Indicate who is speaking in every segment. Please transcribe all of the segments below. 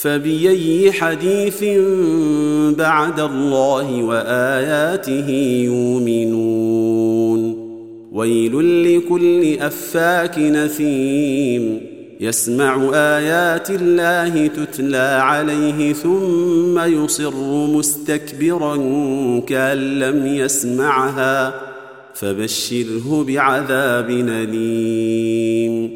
Speaker 1: فبأي حديث بعد الله وآياته يؤمنون؟ ويل لكل أفاك نثيم. يسمع آيات الله تتلى عليه ثم يصر مستكبرا كأن لم يسمعها. فبشره بعذاب أليم.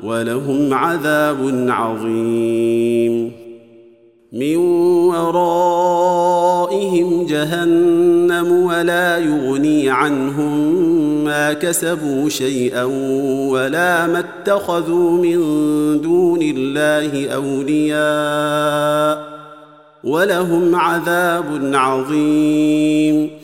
Speaker 1: ولهم عذاب عظيم. من ورائهم جهنم ولا يغني عنهم ما كسبوا شيئا ولا ما اتخذوا من دون الله أولياء ولهم عذاب عظيم.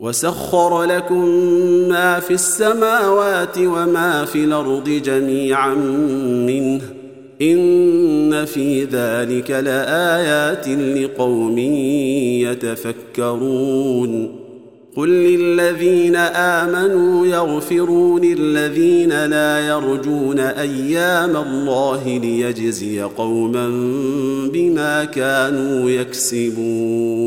Speaker 1: وسخر لكم ما في السماوات وما في الأرض جميعا منه إن في ذلك لآيات لقوم يتفكرون قل للذين آمنوا يغفروا للذين لا يرجون أيام الله ليجزي قوما بما كانوا يكسبون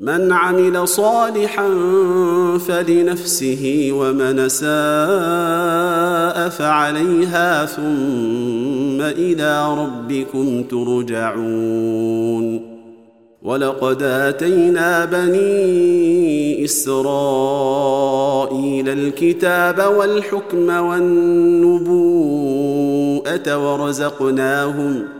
Speaker 1: من عمل صالحا فلنفسه ومن ساء فعليها ثم إلى ربكم ترجعون. ولقد آتينا بني إسرائيل الكتاب والحكم والنبوءة ورزقناهم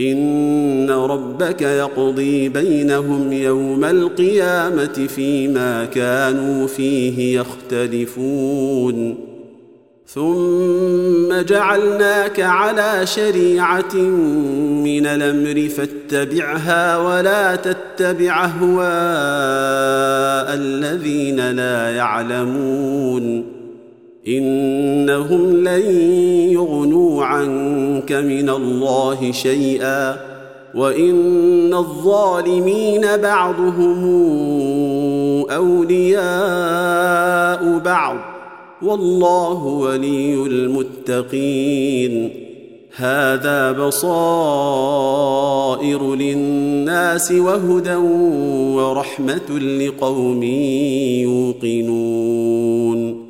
Speaker 1: إن ربك يقضي بينهم يوم القيامة فيما كانوا فيه يختلفون. ثم جعلناك على شريعة من الأمر فاتبعها ولا تتبع أهواء الذين لا يعلمون. إنهم لن يغنوا عنك من الله شيئا وإن الظالمين بعضهم أولياء بعض والله ولي المتقين هذا بصائر للناس وهدى ورحمة لقوم يوقنون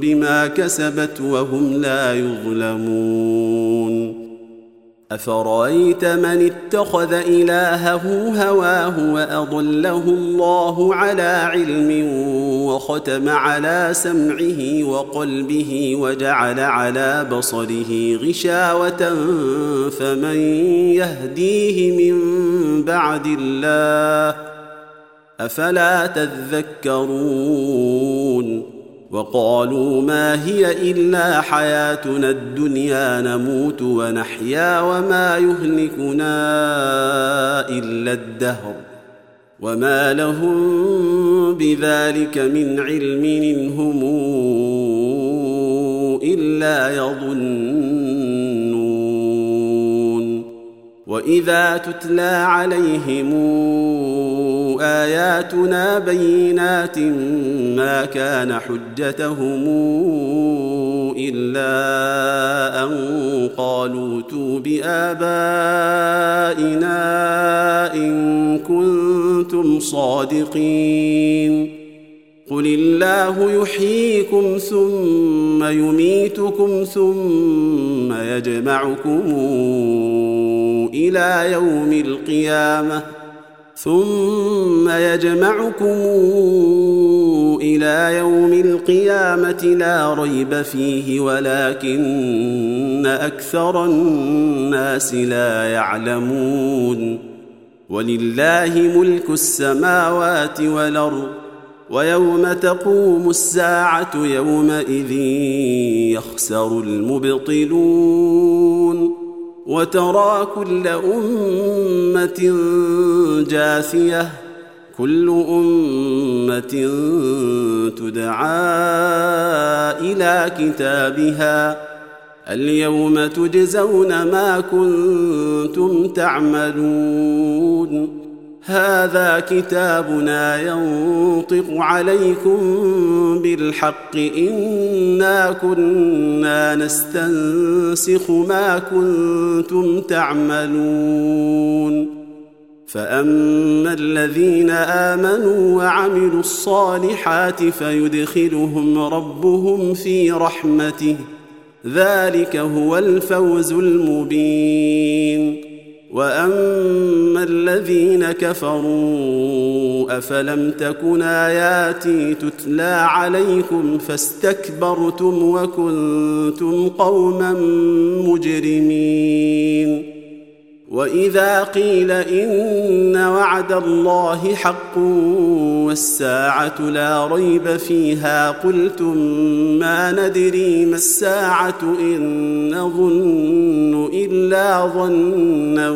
Speaker 1: بما كسبت وهم لا يظلمون. أفرأيت من اتخذ إلهه هواه وأضله الله على علم وختم على سمعه وقلبه وجعل على بصره غشاوة فمن يهديه من بعد الله؟ أفلا تذكرون؟ وقالوا ما هي إلا حياتنا الدنيا نموت ونحيا وما يهلكنا إلا الدهر وما لهم بذلك من علم انهم إلا يظنون وإذا تتلى عليهم آياتنا بينات ما كان حجتهم إلا أن قالوا ائتوا بابائنا إن كنتم صادقين. قل الله يحييكم ثم يميتكم ثم يجمعكم إلى يوم القيامة. ثم يجمعكم إلى يوم القيامة لا ريب فيه ولكن أكثر الناس لا يعلمون. ولله ملك السماوات والأرض ويوم تقوم الساعة يومئذ يخسر المبطلون. وترى كل أمة جاثية كل أمة تدعى إلى كتابها. اليوم تجزون ما كنتم تعملون. هذا كتابنا ينطق عليكم بالحق. إنا كنا نستنسخ ما كنتم تعملون. فأما الذين آمنوا وعملوا الصالحات فيدخلهم ربهم في رحمته. ذلك هو الفوز المبين. واما الذين كفروا افلم تكن اياتي تتلى عليكم فاستكبرتم وكنتم قوما مجرمين واذا قيل ان وعد الله حق والساعة لا ريب فيها قلتم ما ندري ما الساعة إن نظن إلا ظنا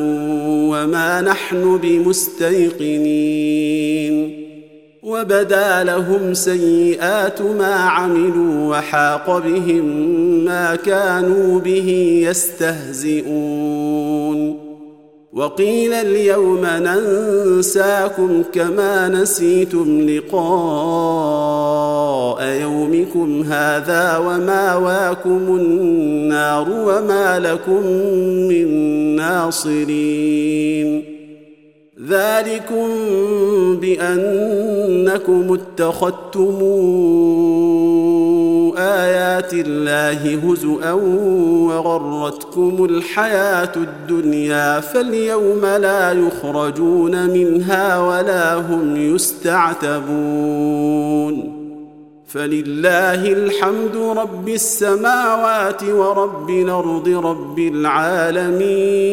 Speaker 1: وما نحن بمستيقنين وبدا لهم سيئات ما عملوا وحاق بهم ما كانوا به يستهزئون وقيل اليوم ننساكم كما نسيتم لقاء يومكم هذا وماواكم النار وما لكم من ناصرين. ذلكم بأنكم اتخذتم آيات الله هزءا وغرتكم الحياة الدنيا فاليوم لا يخرجون منها ولا هم يستعتبون فلله الحمد رب السماوات ورب الأرض رب العالمين